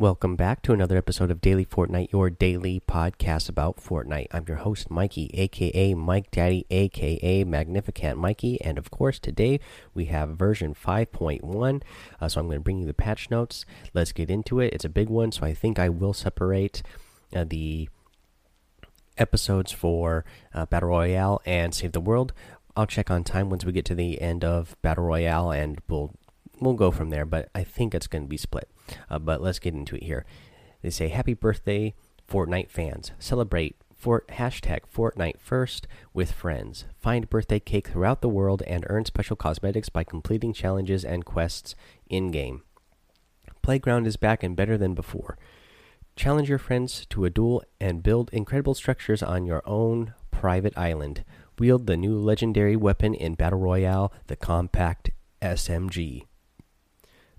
Welcome back to another episode of Daily Fortnite, your daily podcast about Fortnite. I'm your host, Mikey, aka Mike Daddy, aka Magnificent Mikey, and of course, today we have version 5.1. Uh, so I'm going to bring you the patch notes. Let's get into it. It's a big one, so I think I will separate uh, the episodes for uh, Battle Royale and Save the World. I'll check on time once we get to the end of Battle Royale, and we'll we'll go from there. But I think it's going to be split. Uh, but let's get into it here. They say, Happy birthday, Fortnite fans. Celebrate Fort hashtag Fortnite first with friends. Find birthday cake throughout the world and earn special cosmetics by completing challenges and quests in game. Playground is back and better than before. Challenge your friends to a duel and build incredible structures on your own private island. Wield the new legendary weapon in Battle Royale, the Compact SMG.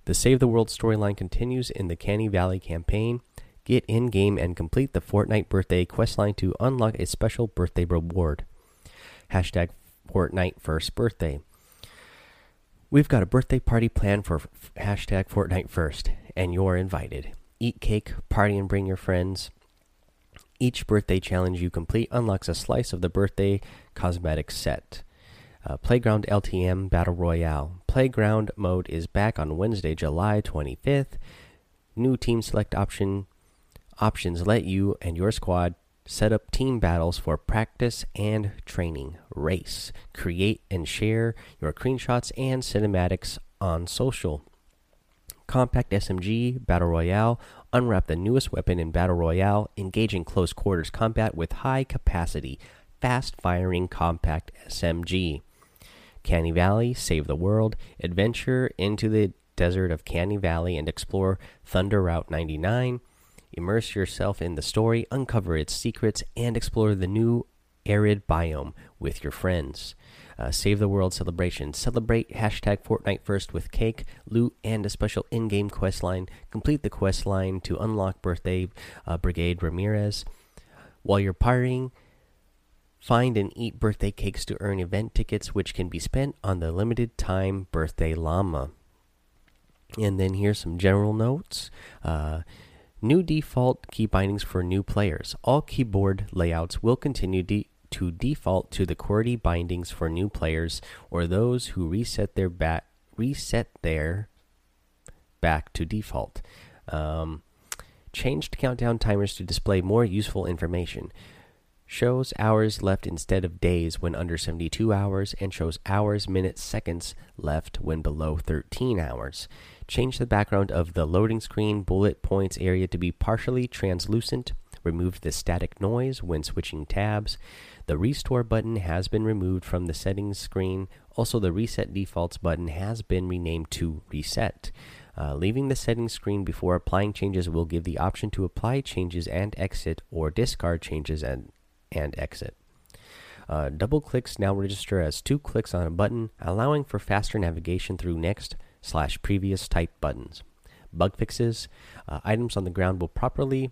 The Save the World storyline continues in the Canny Valley campaign. Get in game and complete the Fortnite birthday questline to unlock a special birthday reward. Hashtag Fortnite First Birthday. We've got a birthday party planned for hashtag Fortnite First, and you're invited. Eat cake, party, and bring your friends. Each birthday challenge you complete unlocks a slice of the birthday cosmetic set. Uh, Playground LTM Battle Royale. Playground mode is back on Wednesday, July 25th. New team select option options let you and your squad set up team battles for practice and training. Race, create and share your screenshots and cinematics on social. Compact SMG Battle Royale. Unwrap the newest weapon in Battle Royale. Engage in close quarters combat with high capacity, fast firing compact SMG. Canny Valley, Save the World, adventure into the desert of Canny Valley and explore Thunder Route 99. Immerse yourself in the story, uncover its secrets, and explore the new arid biome with your friends. Uh, Save the World celebration. Celebrate hashtag Fortnite First with cake, loot, and a special in game quest line. Complete the quest line to unlock Birthday uh, Brigade Ramirez. While you're partying, Find and eat birthday cakes to earn event tickets, which can be spent on the limited time birthday llama. And then here's some general notes. Uh, new default key bindings for new players. All keyboard layouts will continue de to default to the QWERTY bindings for new players or those who reset their back reset their back to default. Um, changed countdown timers to display more useful information shows hours left instead of days when under 72 hours, and shows hours, minutes, seconds left when below 13 hours. Change the background of the loading screen bullet points area to be partially translucent. Remove the static noise when switching tabs. The restore button has been removed from the settings screen. Also, the reset defaults button has been renamed to reset. Uh, leaving the settings screen before applying changes will give the option to apply changes and exit or discard changes and and exit. Uh, double clicks now register as two clicks on a button, allowing for faster navigation through next slash previous type buttons. Bug fixes uh, items on the ground will properly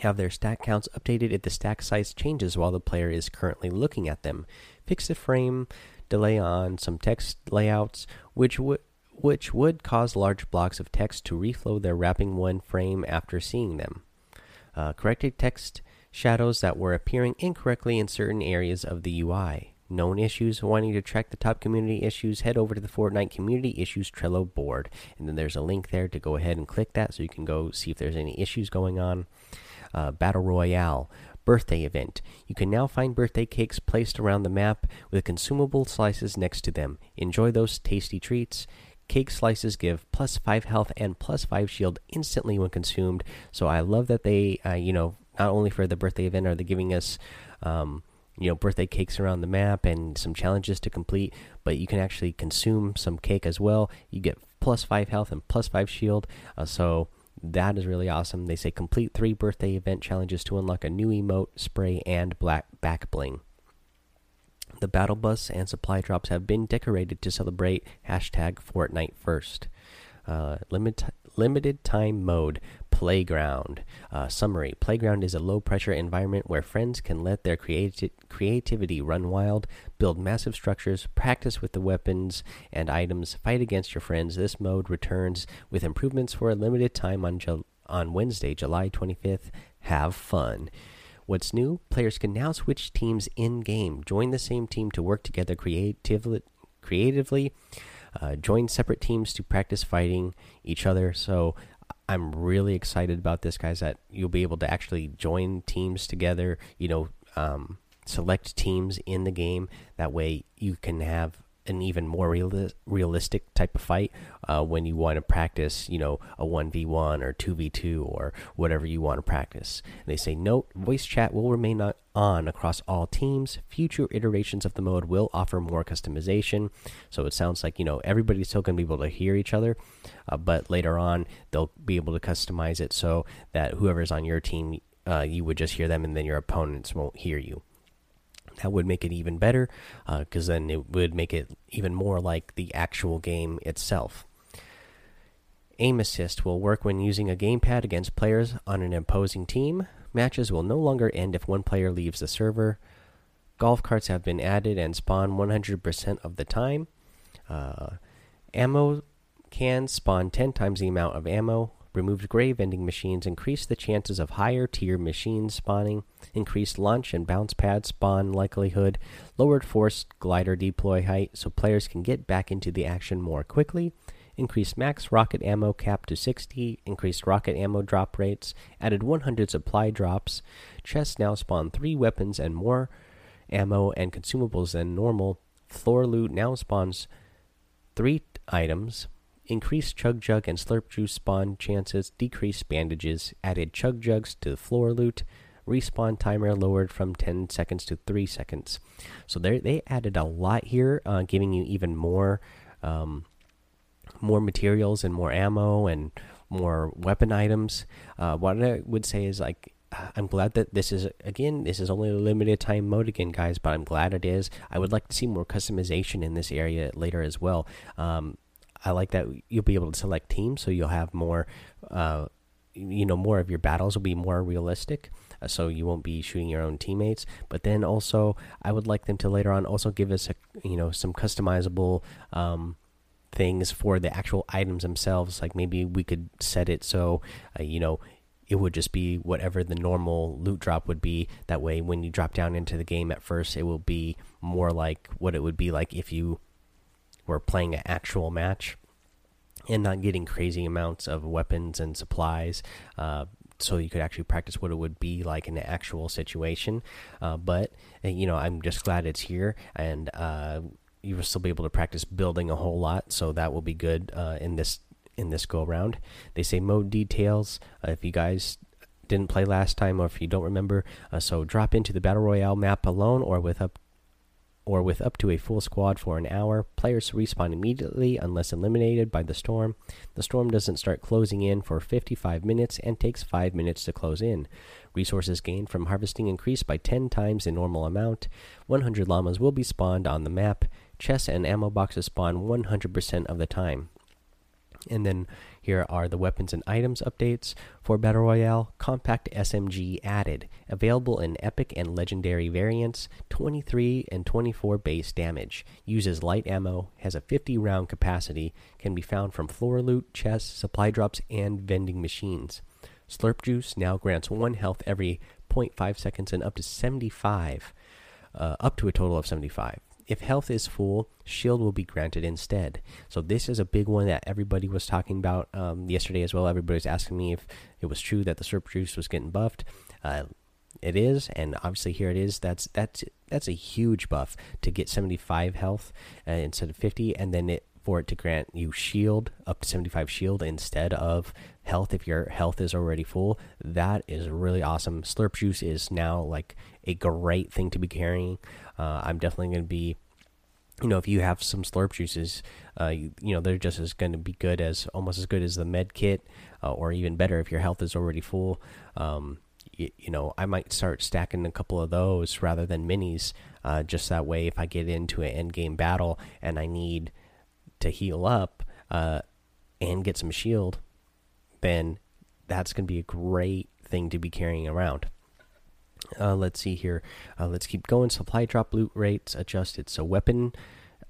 have their stack counts updated if the stack size changes while the player is currently looking at them. Fix the frame delay on some text layouts, which would which would cause large blocks of text to reflow their wrapping one frame after seeing them. Uh, corrected text shadows that were appearing incorrectly in certain areas of the UI. Known issues. Wanting to track the top community issues, head over to the Fortnite Community Issues Trello board. And then there's a link there to go ahead and click that so you can go see if there's any issues going on. Uh, Battle Royale. Birthday event. You can now find birthday cakes placed around the map with consumable slices next to them. Enjoy those tasty treats. Cake slices give plus 5 health and plus 5 shield instantly when consumed. So I love that they, uh, you know, not only for the birthday event are they giving us um, you know birthday cakes around the map and some challenges to complete but you can actually consume some cake as well. You get plus five health and plus five shield. Uh, so that is really awesome. They say complete three birthday event challenges to unlock a new emote spray and black back bling. The battle bus and supply drops have been decorated to celebrate hashtag fortnite first. Uh, limit limited time mode playground uh, summary playground is a low pressure environment where friends can let their creati creativity run wild build massive structures practice with the weapons and items fight against your friends this mode returns with improvements for a limited time on on Wednesday, July 25th. Have fun. What's new? Players can now switch teams in game, join the same team to work together creatively, creatively uh, join separate teams to practice fighting each other. So I'm really excited about this, guys. That you'll be able to actually join teams together. You know, um, select teams in the game. That way, you can have an even more real realistic type of fight uh, when you want to practice, you know, a 1v1 or 2v2 or whatever you want to practice. And they say, note, voice chat will remain on across all teams. Future iterations of the mode will offer more customization. So it sounds like, you know, everybody's still going to be able to hear each other, uh, but later on, they'll be able to customize it so that whoever's on your team, uh, you would just hear them and then your opponents won't hear you that would make it even better because uh, then it would make it even more like the actual game itself. Aim assist will work when using a gamepad against players on an opposing team. Matches will no longer end if one player leaves the server. Golf carts have been added and spawn 100% of the time. Uh, ammo can spawn 10 times the amount of ammo. Removed gray vending machines increase the chances of higher tier machines spawning, increased launch and bounce pad spawn likelihood, lowered force glider deploy height so players can get back into the action more quickly, increased max rocket ammo cap to 60, increased rocket ammo drop rates, added 100 supply drops. Chests now spawn 3 weapons and more ammo and consumables than normal. Floor loot now spawns 3 items increased chug jug and slurp juice spawn chances, decreased bandages, added chug jugs to the floor loot, respawn timer lowered from 10 seconds to 3 seconds. So they added a lot here, uh, giving you even more um, more materials and more ammo and more weapon items. Uh, what I would say is like I'm glad that this is again this is only a limited time mode again guys but I'm glad it is I would like to see more customization in this area later as well um, I like that you'll be able to select teams, so you'll have more, uh, you know, more of your battles will be more realistic. Uh, so you won't be shooting your own teammates. But then also, I would like them to later on also give us, a, you know, some customizable um, things for the actual items themselves. Like maybe we could set it so, uh, you know, it would just be whatever the normal loot drop would be. That way, when you drop down into the game at first, it will be more like what it would be like if you were playing an actual match and not getting crazy amounts of weapons and supplies. Uh, so you could actually practice what it would be like in an actual situation. Uh, but uh, you know, I'm just glad it's here, and uh, you will still be able to practice building a whole lot. So that will be good uh, in this in this go around. They say mode details. Uh, if you guys didn't play last time, or if you don't remember, so drop into the battle royale map alone or with up or with up to a full squad for an hour. Players respawn immediately unless eliminated by the storm. The storm doesn't start closing in for 55 minutes and takes 5 minutes to close in. Resources gained from harvesting increase by 10 times the normal amount. 100 llamas will be spawned on the map. Chests and ammo boxes spawn 100% of the time. And then here are the weapons and items updates for Battle Royale. Compact SMG added, available in epic and legendary variants, 23 and 24 base damage. Uses light ammo, has a 50 round capacity, can be found from floor loot, chests, supply drops, and vending machines. Slurp Juice now grants 1 health every 0.5 seconds and up to 75, uh, up to a total of 75 if health is full, shield will be granted instead. So this is a big one that everybody was talking about um, yesterday as well. Everybody was asking me if it was true that the slurp juice was getting buffed. Uh, it is, and obviously here it is. That's that's that's a huge buff to get 75 health uh, instead of 50, and then it for it to grant you shield up to 75 shield instead of health if your health is already full. That is really awesome. Slurp juice is now like a great thing to be carrying. Uh, I'm definitely going to be, you know, if you have some slurp juices, uh, you, you, know, they're just as going to be good as almost as good as the med kit, uh, or even better if your health is already full. Um, you, you, know, I might start stacking a couple of those rather than minis, uh, just that way. If I get into an end game battle and I need to heal up uh, and get some shield, then that's going to be a great thing to be carrying around. Uh, let's see here. Uh, let's keep going. Supply drop loot rates adjusted. So weapon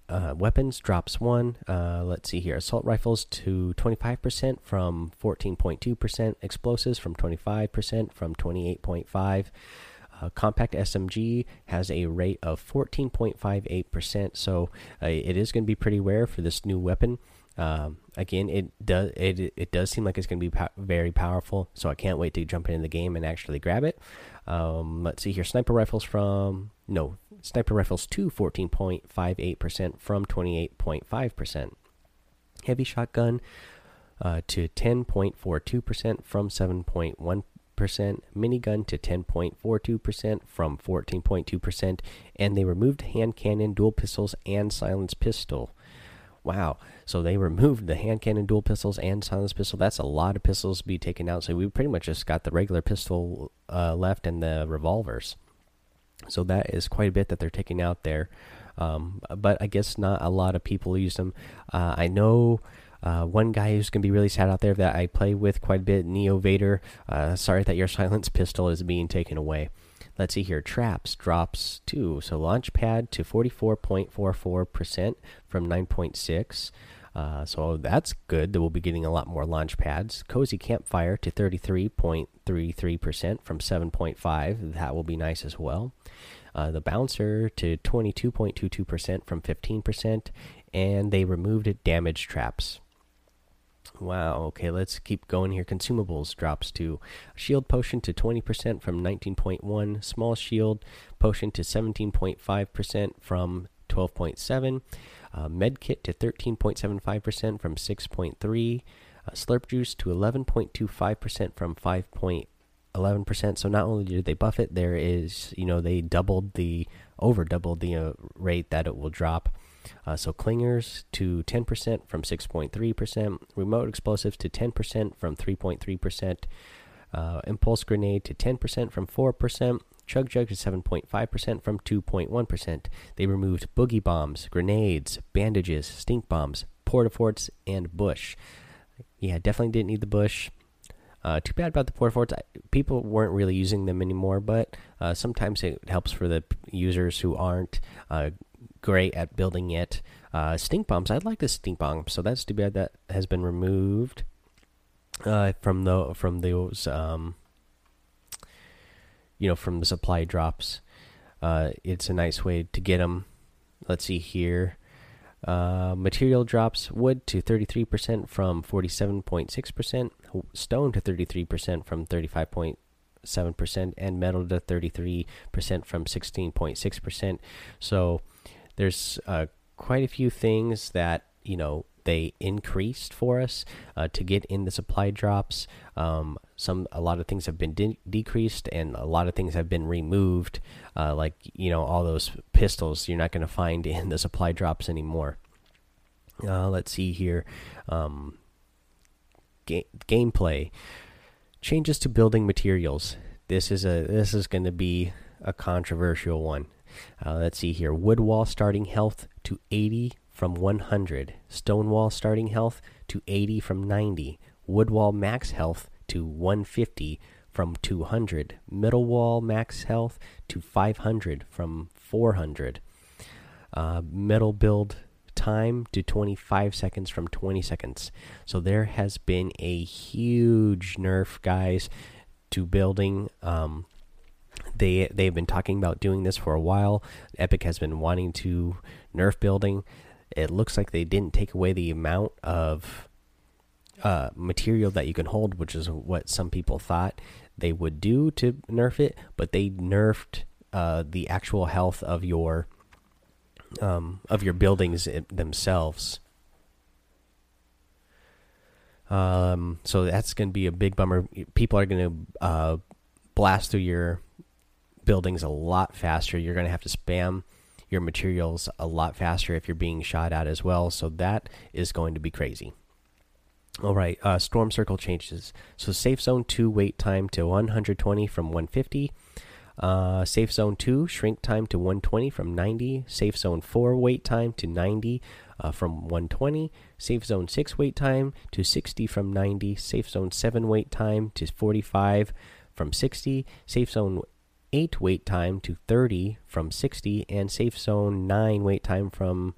uh, weapons drops one. Uh, let's see here. Assault rifles to 25% from 14.2%. Explosives from 25% from 28.5. Uh, compact SMG has a rate of 14.58%, so uh, it is going to be pretty rare for this new weapon. Um, again, it does it it does seem like it's going to be po very powerful, so I can't wait to jump into the game and actually grab it. Um, let's see here, sniper rifles from no sniper rifles to 14.58% from 28.5%. Heavy shotgun uh, to 10.42% from 7.1% minigun to 10.42% from 14.2%, and they removed hand cannon, dual pistols, and silence pistol. Wow. So they removed the hand cannon, dual pistols, and silence pistol. That's a lot of pistols to be taken out. So we pretty much just got the regular pistol uh, left and the revolvers. So that is quite a bit that they're taking out there. Um, but I guess not a lot of people use them. Uh, I know uh, one guy who's going to be really sad out there that I play with quite a bit, Neo Vader. Uh, sorry that your silence pistol is being taken away. Let's see here. Traps drops too. So launch pad to 44.44% from 9.6. Uh, so that's good. That we'll be getting a lot more launch pads. Cozy campfire to 33.33% from 7.5. That will be nice as well. Uh, the bouncer to 22.22% from 15%, and they removed damage traps. Wow. Okay, let's keep going here. Consumables drops to shield potion to 20% from 19.1, small shield potion to 17.5% from 12.7, uh, med kit to 13.75% from 6.3, uh, slurp juice to 11.25% from 5.11%. So not only did they buff it, there is, you know, they doubled the over doubled the uh, rate that it will drop. Uh, so clingers to 10% from 6.3%, remote explosives to 10% from 3.3%, uh, impulse grenade to 10% from 4%, chug jug to 7.5% from 2.1%. They removed boogie bombs, grenades, bandages, stink bombs, porta forts, and bush. Yeah, definitely didn't need the bush. Uh, too bad about the porta forts. People weren't really using them anymore, but uh, sometimes it helps for the users who aren't. Great at building it. Uh, stink bombs, I like the stink bomb, so that's too bad that has been removed uh, from the from those um, you know from the supply drops. Uh, it's a nice way to get them. Let's see here. Uh, material drops wood to 33% from 47.6%, stone to 33% from 35.7%, and metal to 33% from 16.6%. So there's uh, quite a few things that you know they increased for us uh, to get in the supply drops. Um, some a lot of things have been de decreased, and a lot of things have been removed. Uh, like you know all those pistols you're not going to find in the supply drops anymore. Uh, let's see here. Um, ga gameplay changes to building materials. This is a this is going to be a controversial one. Uh, let's see here. Wood wall starting health to 80 from 100. Stone wall starting health to 80 from 90. Wood wall max health to 150 from 200. Metal wall max health to 500 from 400. Uh, metal build time to 25 seconds from 20 seconds. So there has been a huge nerf, guys, to building. Um, they they've been talking about doing this for a while. Epic has been wanting to nerf building. It looks like they didn't take away the amount of uh, material that you can hold, which is what some people thought they would do to nerf it, but they nerfed uh, the actual health of your um, of your buildings themselves. Um, so that's going to be a big bummer. People are going to uh, blast through your buildings a lot faster. You're going to have to spam your materials a lot faster if you're being shot at as well. So that is going to be crazy. All right, uh, storm circle changes. So safe zone two wait time to 120 from 150. Uh, safe zone two shrink time to 120 from 90. Safe zone four wait time to 90 uh, from 120. Safe zone six wait time to 60 from 90. Safe zone seven wait time to 45 from 60. Safe zone 8 wait time to 30 from 60 and safe zone 9 wait time from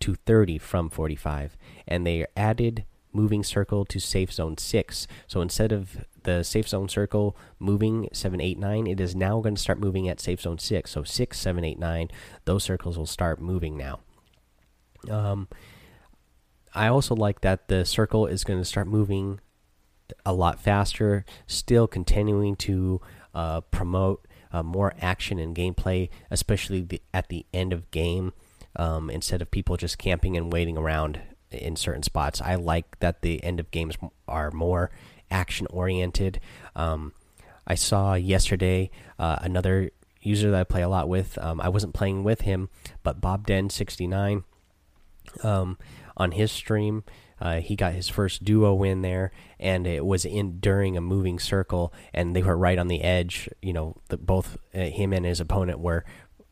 to 30 from 45, and they added moving circle to safe zone 6. So instead of the safe zone circle moving 7, 8, 9, it is now going to start moving at safe zone 6. So 6, 7, 8, 9, those circles will start moving now. Um, I also like that the circle is going to start moving a lot faster, still continuing to uh, promote uh, more action and gameplay, especially the, at the end of game. Um, instead of people just camping and waiting around in certain spots, I like that the end of games are more action oriented. Um, I saw yesterday uh, another user that I play a lot with. Um, I wasn't playing with him, but Bob Den sixty nine um, on his stream. Uh, he got his first duo win there, and it was in during a moving circle, and they were right on the edge. You know, the, both uh, him and his opponent were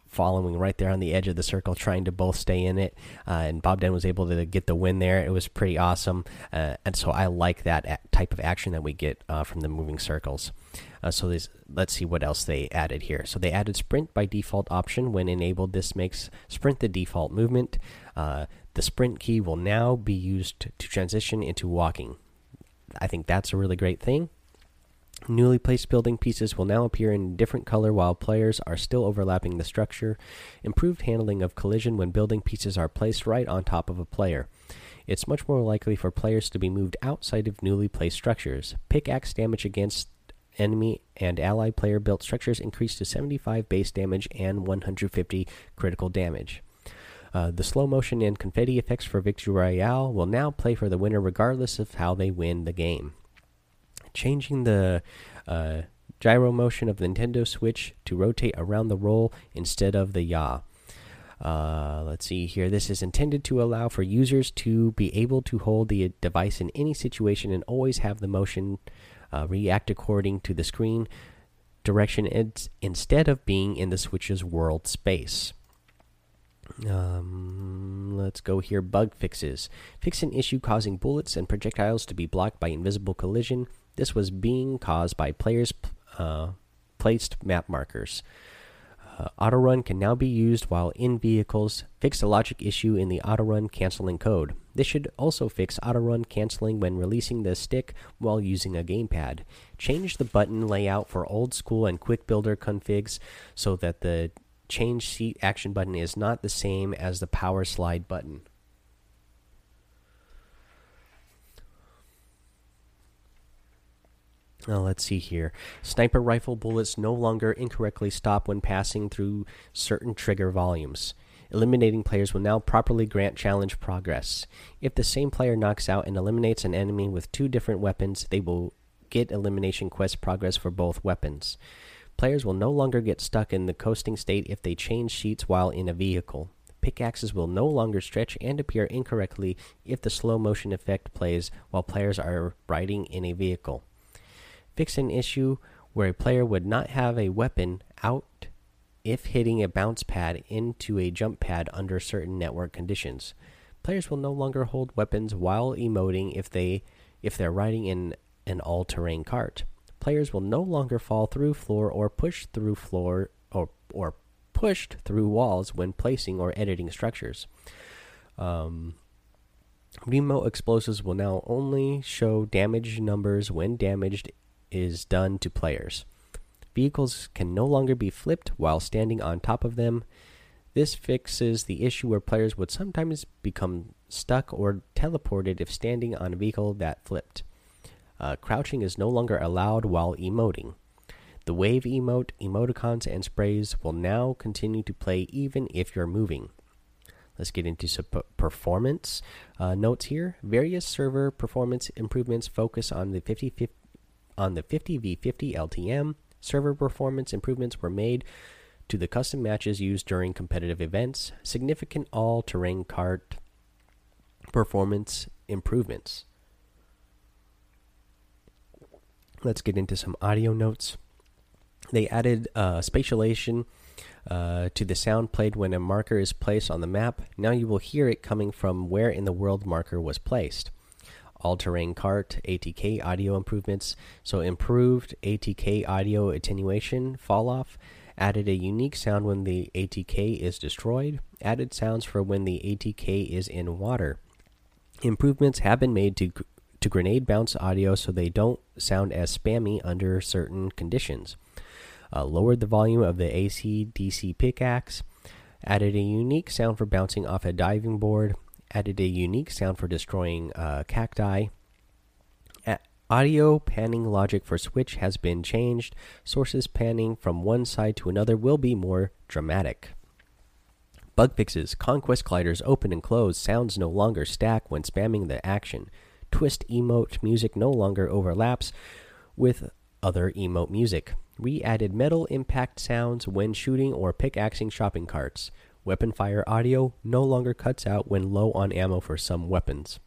following right there on the edge of the circle, trying to both stay in it. Uh, and Bob Den was able to get the win there. It was pretty awesome, uh, and so I like that type of action that we get uh, from the moving circles. Uh, so this, let's see what else they added here. So they added sprint by default option when enabled. This makes sprint the default movement. Uh, the sprint key will now be used to transition into walking. I think that's a really great thing. Newly placed building pieces will now appear in different color while players are still overlapping the structure. Improved handling of collision when building pieces are placed right on top of a player. It's much more likely for players to be moved outside of newly placed structures. Pickaxe damage against enemy and ally player built structures increased to 75 base damage and 150 critical damage. Uh, the slow motion and confetti effects for Victory Royale will now play for the winner regardless of how they win the game. Changing the uh, gyro motion of the Nintendo Switch to rotate around the roll instead of the yaw. Uh, let's see here. This is intended to allow for users to be able to hold the device in any situation and always have the motion uh, react according to the screen direction instead of being in the Switch's world space. Um, let's go here. Bug fixes. Fix an issue causing bullets and projectiles to be blocked by invisible collision. This was being caused by players' uh, placed map markers. Uh, autorun can now be used while in vehicles. Fix a logic issue in the autorun canceling code. This should also fix autorun canceling when releasing the stick while using a gamepad. Change the button layout for old school and quick builder configs so that the change seat action button is not the same as the power slide button. Now let's see here. Sniper rifle bullets no longer incorrectly stop when passing through certain trigger volumes. Eliminating players will now properly grant challenge progress. If the same player knocks out and eliminates an enemy with two different weapons, they will get elimination quest progress for both weapons. Players will no longer get stuck in the coasting state if they change seats while in a vehicle. Pickaxes will no longer stretch and appear incorrectly if the slow motion effect plays while players are riding in a vehicle. Fix an issue where a player would not have a weapon out if hitting a bounce pad into a jump pad under certain network conditions. Players will no longer hold weapons while emoting if they if they're riding in an all-terrain kart players will no longer fall through floor or push through floor or or pushed through walls when placing or editing structures. Um, remote explosives will now only show damage numbers when damaged is done to players. Vehicles can no longer be flipped while standing on top of them. This fixes the issue where players would sometimes become stuck or teleported if standing on a vehicle that flipped. Uh, crouching is no longer allowed while emoting. The wave emote, emoticons, and sprays will now continue to play even if you're moving. Let's get into some performance uh, notes here. Various server performance improvements focus on the 50, on the 50v50 LTM. Server performance improvements were made to the custom matches used during competitive events. Significant all-terrain kart performance improvements. let's get into some audio notes. They added uh, spatialization uh, to the sound played when a marker is placed on the map. Now you will hear it coming from where in the world marker was placed. All terrain kart, ATK audio improvements. So improved ATK audio attenuation, fall off, added a unique sound when the ATK is destroyed, added sounds for when the ATK is in water. Improvements have been made to to grenade bounce audio so they don't sound as spammy under certain conditions. Uh, lowered the volume of the AC DC pickaxe, added a unique sound for bouncing off a diving board, added a unique sound for destroying uh, cacti. A audio panning logic for Switch has been changed. Sources panning from one side to another will be more dramatic. Bug fixes. Conquest gliders open and close. Sounds no longer stack when spamming the action. Twist emote music no longer overlaps with other emote music. We added metal impact sounds when shooting or pickaxing shopping carts. Weapon fire audio no longer cuts out when low on ammo for some weapons.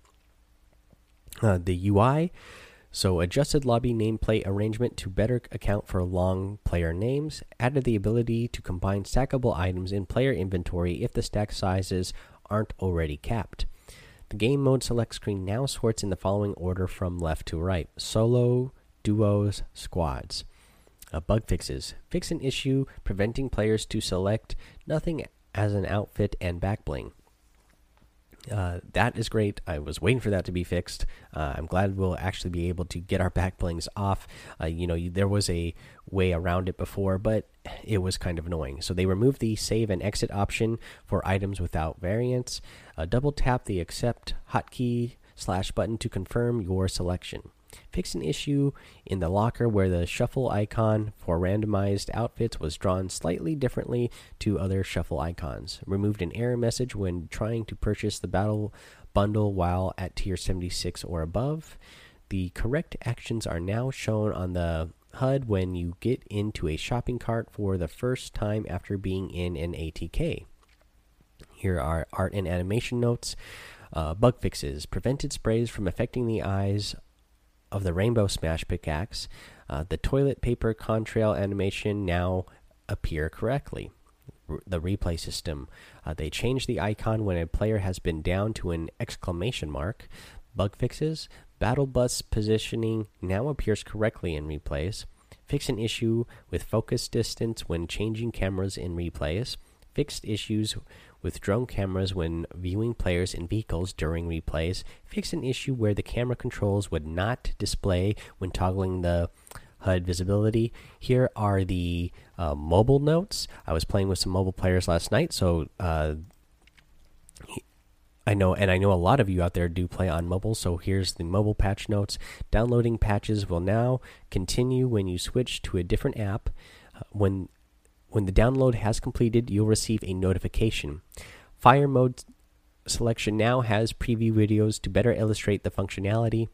Uh, the UI, so adjusted lobby nameplate arrangement to better account for long player names, added the ability to combine stackable items in player inventory if the stack sizes aren't already capped. The game mode select screen now sorts in the following order from left to right solo, duos, squads. Uh, bug fixes fix an issue preventing players to select nothing as an outfit and back bling. Uh, that is great. I was waiting for that to be fixed. Uh, I'm glad we'll actually be able to get our back blings off. Uh, you know, there was a way around it before, but it was kind of annoying. So they removed the save and exit option for items without variants. Uh, double tap the accept hotkey slash button to confirm your selection. Fix an issue in the locker where the shuffle icon for randomized outfits was drawn slightly differently to other shuffle icons. Removed an error message when trying to purchase the battle bundle while at tier 76 or above. The correct actions are now shown on the HUD when you get into a shopping cart for the first time after being in an ATK. Here are art and animation notes. Uh, bug fixes prevented sprays from affecting the eyes of the Rainbow Smash pickaxe, uh, the toilet paper contrail animation now appear correctly. R the replay system. Uh, they change the icon when a player has been down to an exclamation mark. Bug fixes. Battle bus positioning now appears correctly in replays. Fix an issue with focus distance when changing cameras in replays. Fixed issues with drone cameras when viewing players in vehicles during replays. Fix an issue where the camera controls would not display when toggling the HUD visibility. Here are the uh, mobile notes. I was playing with some mobile players last night, so uh, I know, and I know a lot of you out there do play on mobile. So here's the mobile patch notes. Downloading patches will now continue when you switch to a different app. Uh, when when the download has completed, you'll receive a notification. Fire mode selection now has preview videos to better illustrate the functionality.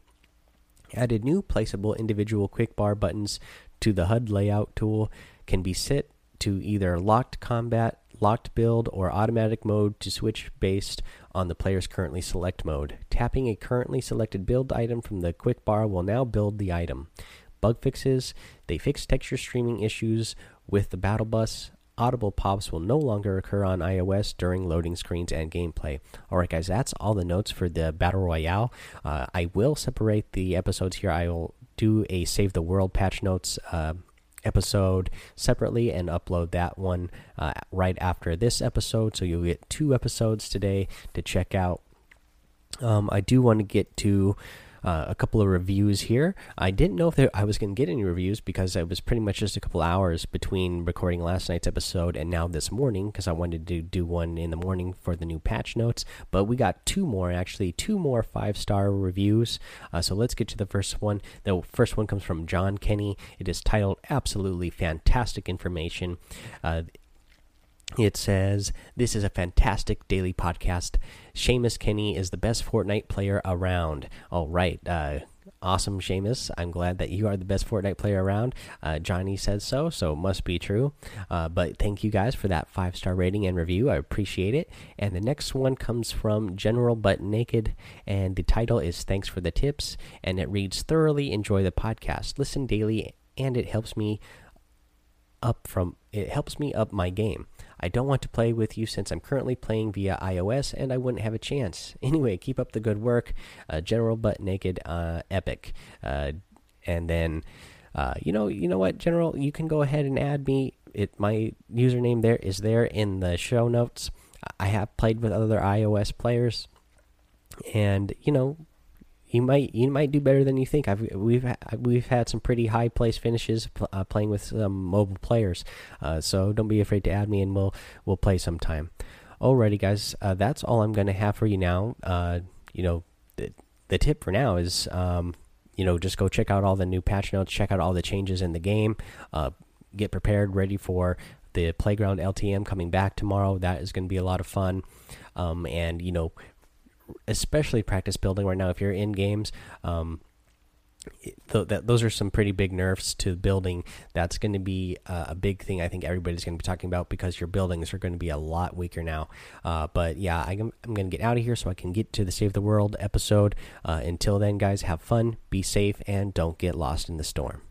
Added new placeable individual quick bar buttons to the HUD layout tool can be set to either locked combat, locked build, or automatic mode to switch based on the player's currently select mode. Tapping a currently selected build item from the quick bar will now build the item. Bug fixes, they fix texture streaming issues with the Battle Bus, audible pops will no longer occur on iOS during loading screens and gameplay. Alright, guys, that's all the notes for the Battle Royale. Uh, I will separate the episodes here. I will do a Save the World patch notes uh, episode separately and upload that one uh, right after this episode. So you'll get two episodes today to check out. Um, I do want to get to uh, a couple of reviews here. I didn't know if there, I was going to get any reviews because it was pretty much just a couple hours between recording last night's episode and now this morning because I wanted to do one in the morning for the new patch notes. But we got two more, actually, two more five star reviews. Uh, so let's get to the first one. The first one comes from John Kenny. It is titled Absolutely Fantastic Information. Uh, it says, This is a fantastic daily podcast. Seamus Kenny is the best Fortnite player around. All right. Uh, awesome, Seamus. I'm glad that you are the best Fortnite player around. Uh, Johnny says so, so it must be true. Uh, but thank you guys for that five star rating and review. I appreciate it. And the next one comes from General But Naked, and the title is Thanks for the Tips. And it reads, Thoroughly enjoy the podcast. Listen daily, and it helps me up from it helps me up my game. I don't want to play with you since I'm currently playing via iOS and I wouldn't have a chance. Anyway, keep up the good work. Uh, General But Naked uh, Epic. Uh, and then, uh, you know, you know what, General, you can go ahead and add me it my username there is there in the show notes. I have played with other iOS players, and you know, you might you might do better than you think. I've we've we've had some pretty high place finishes uh, playing with some mobile players, uh, so don't be afraid to add me, and we'll we'll play sometime. Alrighty, guys, uh, that's all I'm gonna have for you now. Uh, you know, the the tip for now is um, you know just go check out all the new patch notes, check out all the changes in the game, uh, get prepared, ready for the playground LTM coming back tomorrow. That is going to be a lot of fun, um, and you know, especially practice building right now. If you're in games, um, th that those are some pretty big nerfs to building. That's going to be uh, a big thing. I think everybody's going to be talking about because your buildings are going to be a lot weaker now. Uh, but yeah, I am, I'm going to get out of here so I can get to the Save the World episode. Uh, until then, guys, have fun, be safe, and don't get lost in the storm.